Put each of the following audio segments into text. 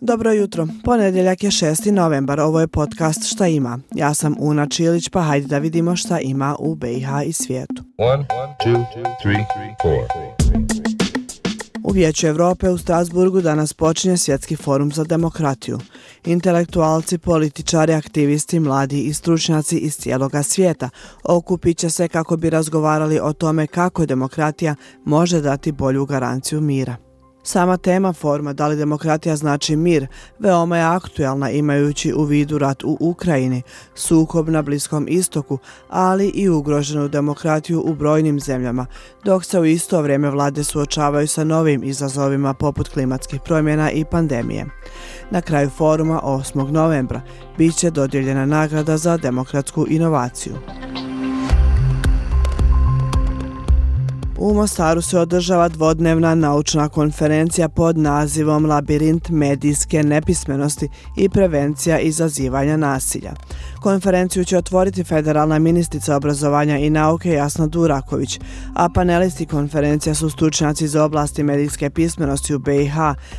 Dobro jutro. Ponedjeljak je 6. novembar. Ovo je podcast Šta ima. Ja sam Una Čilić, pa hajde da vidimo šta ima u BiH i svijetu. One, two, three, u Vijeću Evrope u Strasburgu danas počinje Svjetski forum za demokratiju. Intelektualci, političari, aktivisti, mladi i stručnjaci iz cijeloga svijeta okupit će se kako bi razgovarali o tome kako demokratija može dati bolju garanciju mira. Sama tema forma da li demokratija znači mir veoma je aktuelna imajući u vidu rat u Ukrajini, sukob na Bliskom istoku, ali i ugroženu demokratiju u brojnim zemljama, dok se u isto vrijeme vlade suočavaju sa novim izazovima poput klimatskih promjena i pandemije. Na kraju foruma 8. novembra bit će dodjeljena nagrada za demokratsku inovaciju. U Mostaru se održava dvodnevna naučna konferencija pod nazivom Labirint medijske nepismenosti i prevencija izazivanja nasilja. Konferenciju će otvoriti federalna ministrica obrazovanja i nauke Jasna Duraković, a panelisti konferencija su stručnjaci iz oblasti medijske pismenosti u BiH,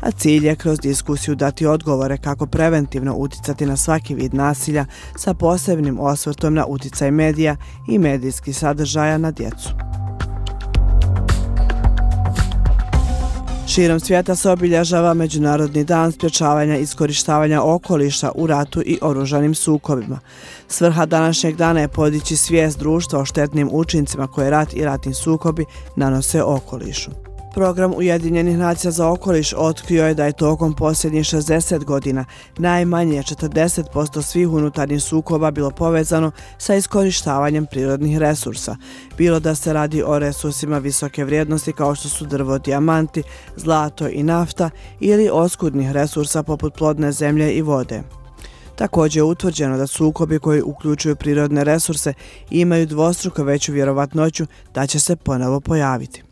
a cilj je kroz diskusiju dati odgovore kako preventivno uticati na svaki vid nasilja sa posebnim osvrtom na uticaj medija i medijski sadržaja na djecu. Širom svijeta se obilježava Međunarodni dan spječavanja iskorištavanja okoliša u ratu i oružanim sukobima. Svrha današnjeg dana je podići svijest društva o štetnim učincima koje rat i ratni sukobi nanose okolišu. Program Ujedinjenih nacija za okoliš otkrio je da je tokom posljednjih 60 godina najmanje 40% svih unutarnjih sukoba bilo povezano sa iskorištavanjem prirodnih resursa. Bilo da se radi o resursima visoke vrijednosti kao što su drvo, dijamanti, zlato i nafta ili oskudnih resursa poput plodne zemlje i vode. Također je utvrđeno da sukobi koji uključuju prirodne resurse imaju dvostruko veću vjerovatnoću da će se ponovo pojaviti.